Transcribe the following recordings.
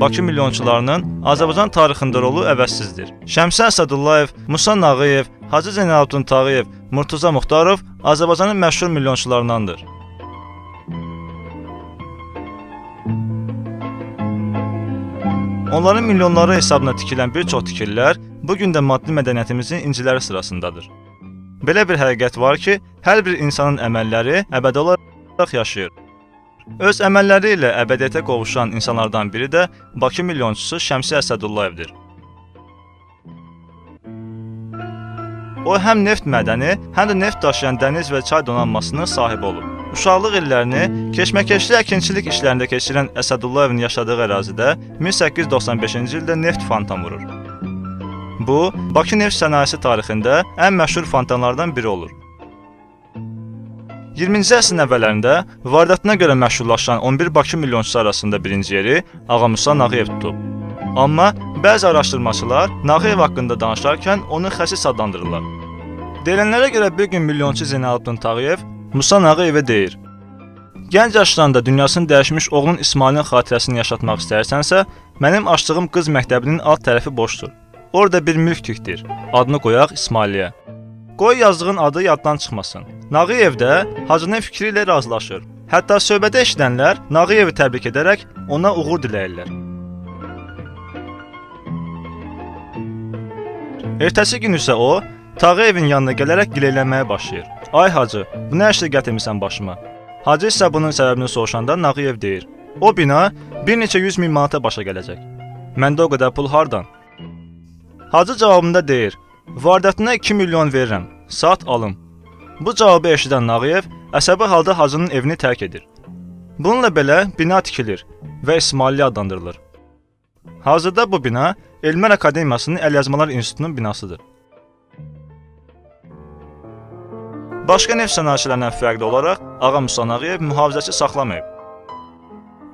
Bakı milyonçularının Azərbaycan tarixində rolu əvəzsizdir. Şəmsi Əsədullayev, Musa Nağıyev, Hacı Zeynalabdin Tağıyev, Murtuza Muxtarov Azərbaycanın məşhur milyonçularındandır. Onların milyonları hesabına tikilən bir çox tikililər bu gün də maddi mədəniyyətimizin inciləri sırasındadır. Belə bir həqiqət var ki, hər bir insanın əməlləri əbədi olaraq yaşayır. Öz əməlləri ilə əbədiyyətə qovuşan insanlardan biri də Bakı milyonçusu Şəmsi Əsədullayevdir. O həm neft mədəni, həm də neft daşıyan dəniz və çay donanmasının sahibi olub. Uşaqlıq illərini keşməkeşli əkinçilik işlərində keçirən Əsədullayevin yaşadığı ərazidə 1895-ci ildə neft fontan vurur. Bu, Bakı neft sənayesi tarixində ən məşhur fontanlardan biri olur. 20-ci əsrin əvvəllərində varidatına görə məşhurlaşan 11 Bakı milyonçusu arasında birinci yeri Ağa Musa Nağıyev tutub. Amma bəzi araşdırmaçılar Nağıyev haqqında danışarkən onu xəsis adlandırırlar. Deyilənlərə görə bir gün milyonçu Zeynalabdin Tağıyev Musa Nağıyevə deyir: Gənc yaşlarında dünyasını dəyişmiş oğlun İsmailin xatirəsini yaşatmaq istərsənsə, mənim açdığım qız məktəbinin alt tərəfi boşdur. Orada bir mülk tikdir. Adını qoyaq İsmailiyə. Qoy yazdığın adı yaddan çıxmasın. Nağıyev də Hacının fikri ilə razılaşır. Hətta söhbədə eşidənlər Nağıyevi təbrik edərək ona uğur diləyirlər. Ertəsi gün isə o Tağıyevin yanına gələrək gilələnməyə başlayır. Ay hacı, bu nə işlə gətirmisən başıma? Hacı isə bunun səbəbini soruşanda Nağıyev deyir: O bina bir neçə 100 min manata başa gələcək. Məndə o qədər pul hardan? Hacı cavabında deyir: Vardətinə 2 milyon verirəm. Sat alım. Bu cavabı eşidən Nağıyev əsəbi halda hacının evini tərk edir. Bununla belə bina tikilir və İsmailli adlandırılır. Hazırda bu bina Elmlər Akademiyasının Əlyazmalar İnstitutunun binasıdır. Başqa neft sənayecilərindən fərqli olaraq Ağa Musa Nağıyev mühafizəçi saxlamayıb.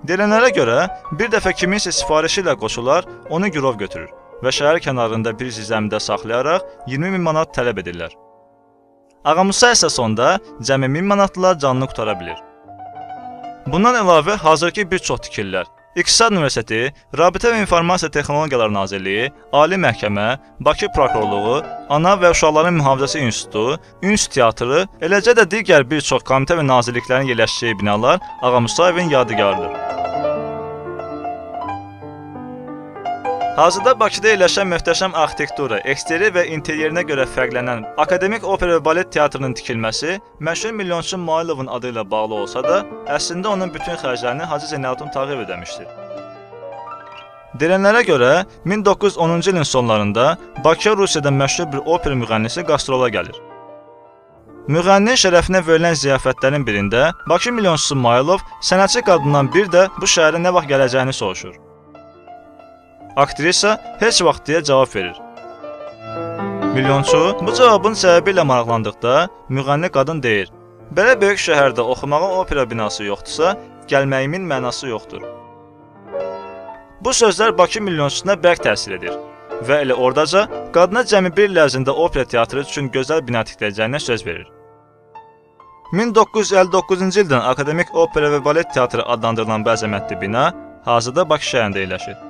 Deyilənlərə görə bir dəfə kiminsə sifarişi ilə qoşular onu girov götürür və şəhər kənarında bir zəmidə saxlayaraq 20 min manat tələb edirlər. Ağa Musa isə sonda cəmi 1000 manatla canını qutara bilir. Bundan əlavə hazırki bir çox tikililər İqtisad Universiteti, Rabitə və İnformasiya Texnologiyaları Nazirliyi, Ali Məhkəmə, Bakı Prokurorluğu, Ana və Uşaqların Mühafizəsi İnstitutu, Üns Teatrı, eləcə də digər bir çox komitə və nazirliklərin yerləşdiyi binalar Ağa Musayevin yadigarıdır. Hazırda Bakıda yerləşən möhtəşəm arxitektura, eksteryer və interyerinə görə fərqlənən Akademik Opera və Balet Teatrının tikilməsi məşhur milyonçu Mailovun adı ilə bağlı olsa da, əslində onun bütün xərclərini Hacı Zeynalabdin Tağıyev ödəmişdir. Deyilənlərə görə 1910-cu ilin sonlarında Bakıya Rusiyada məşhur bir opera müğənnisi qastrol'a gəlir. Müğənninin şərəfinə verilən ziyafətlərin birində Bakı milyonçusu Mailov sənətçi qadından bir də bu şəhərə nə vaxt gələcəyini soruşur. Aktrisa heç vaxt deyə cavab verir. Milyonçu bu cavabın səbəbi ilə maraqlandıqda müğənni qadın deyir: "Belə böyük şəhərdə oxumağa opera binası yoxdursa, gəlməyimin mənası yoxdur." Bu sözlər Bakı milyonçusuna bərk təsir edir və elə ordaca qadına cəmi 1 il ərzində opera teatrı üçün gözəl bina tikdirəcəyinə söz verir. 1959-cu ildən Akademik Opera və Balet Teatrı adlandırılan bu əzəmətli bina hazırda Bakı şəhərində yerləşir.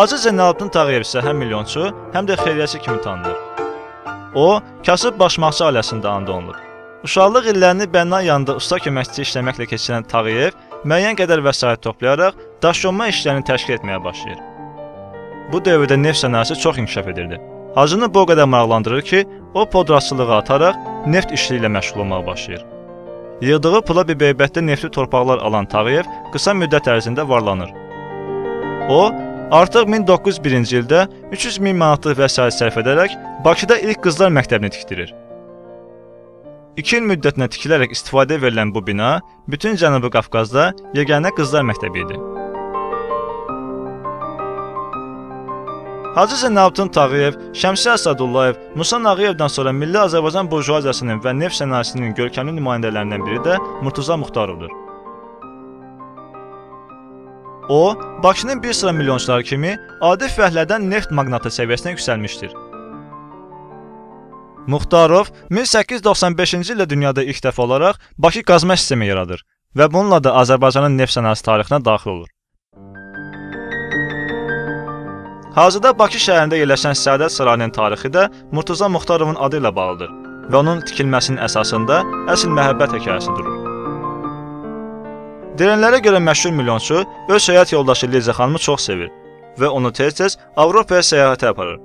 Hacı Zeynalabdin Tağıyev isə həm milyonçu, həm də xeyriyyəçi kimi tanınır. O, kasıb başmaqçı ailəsində anadan olub. Uşaqlıq illərini bənna yanında usta köməkçisi işləməklə keçirən Tağıyev müəyyən qədər vəsait toplayaraq daşyonma işlərini təşkil etməyə başlayır. Bu dövrdə neft sənayesi çox inkişaf edirdi. Hacını bu qədər maraqlandırır ki, o podratçılığa ataraq neft işləri ilə məşğul olmağa başlayır. Yığdığı pula Bibeybətdə neftli torpaqlar alan Tağıyev qısa müddət ərzində varlanır. O, Artıq 1901-ci ildə 300 min manatlıq vəsait sərf edərək Bakıda ilk qızlar məktəbini tikdirir. 2 il müddətinə tikilərək istifadəyə verilən bu bina bütün Cənubi Qafqazda yeganə qızlar məktəbi idi. Hacı Zeynalabdin Tağıyev, Şəmsi Əsədullayev, Musa Nağıyevdən sonra Milli Azərbaycan burjuaziyasının və neft sənayesinin görkəmli nümayəndələrindən biri də Murtuza Muxtarovdur. O, Bakının bir sıra milyonçuları kimi adi fəhlədən neft maqnatı səviyyəsinə yüksəlmişdir. Muxtarov 1895-ci ildə dünyada ilk dəfə olaraq Bakı qazma sistemi yaradır və bununla da Azərbaycanın neft sənayesi tarixinə daxil olur. Hazırda Bakı şəhərində yerləşən Səadət sarayının tarixi də Murtuza Muxtarovun adı ilə bağlıdır və onun tikilməsinin əsasında əsl məhəbbət hekayəsi durur. Deyilənlərə görə məşhur milyonçu öz həyat yoldaşı Liza xanımı çox sevir və onu tez-tez Avropaya səyahətə aparır.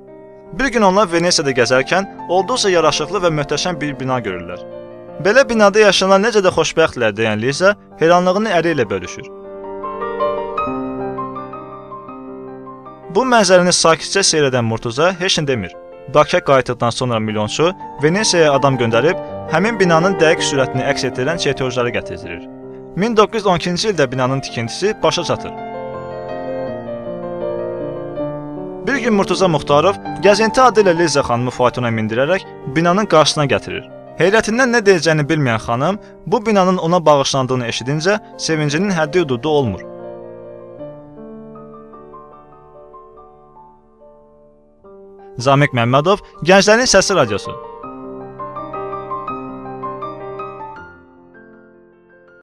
Bir gün onlar Venesiyada gəzərkən olduqca yaraşıqlı və möhtəşəm bir bina görürlər. Belə binada yaşayanlar necə də xoşbəxtlər deyən Liza heyranlığını əri ilə bölüşür. Bu mənzərəni sakitcə seyr edən Murtuza heç nə demir. Bakıya qayıtdıqdan sonra milyonçu Venesiyaya adam göndərib həmin binanın dəqiq sürətini əks etdirən çertyoşları gətirdirir. 1912-ci ildə binanın tikintisi başa çatır. Bir gün Murtuza Muxtarov gəzinti adı ilə Liza xanımı faytona mindirərək binanın qarşısına gətirir. Heyrətindən nə deyəcəyini bilməyən xanım bu binanın ona bağışlandığını eşidincə sevincinin həddi-hüdudu olmur. Zamiq Məmmədov, Gənclərin Səsi radiosu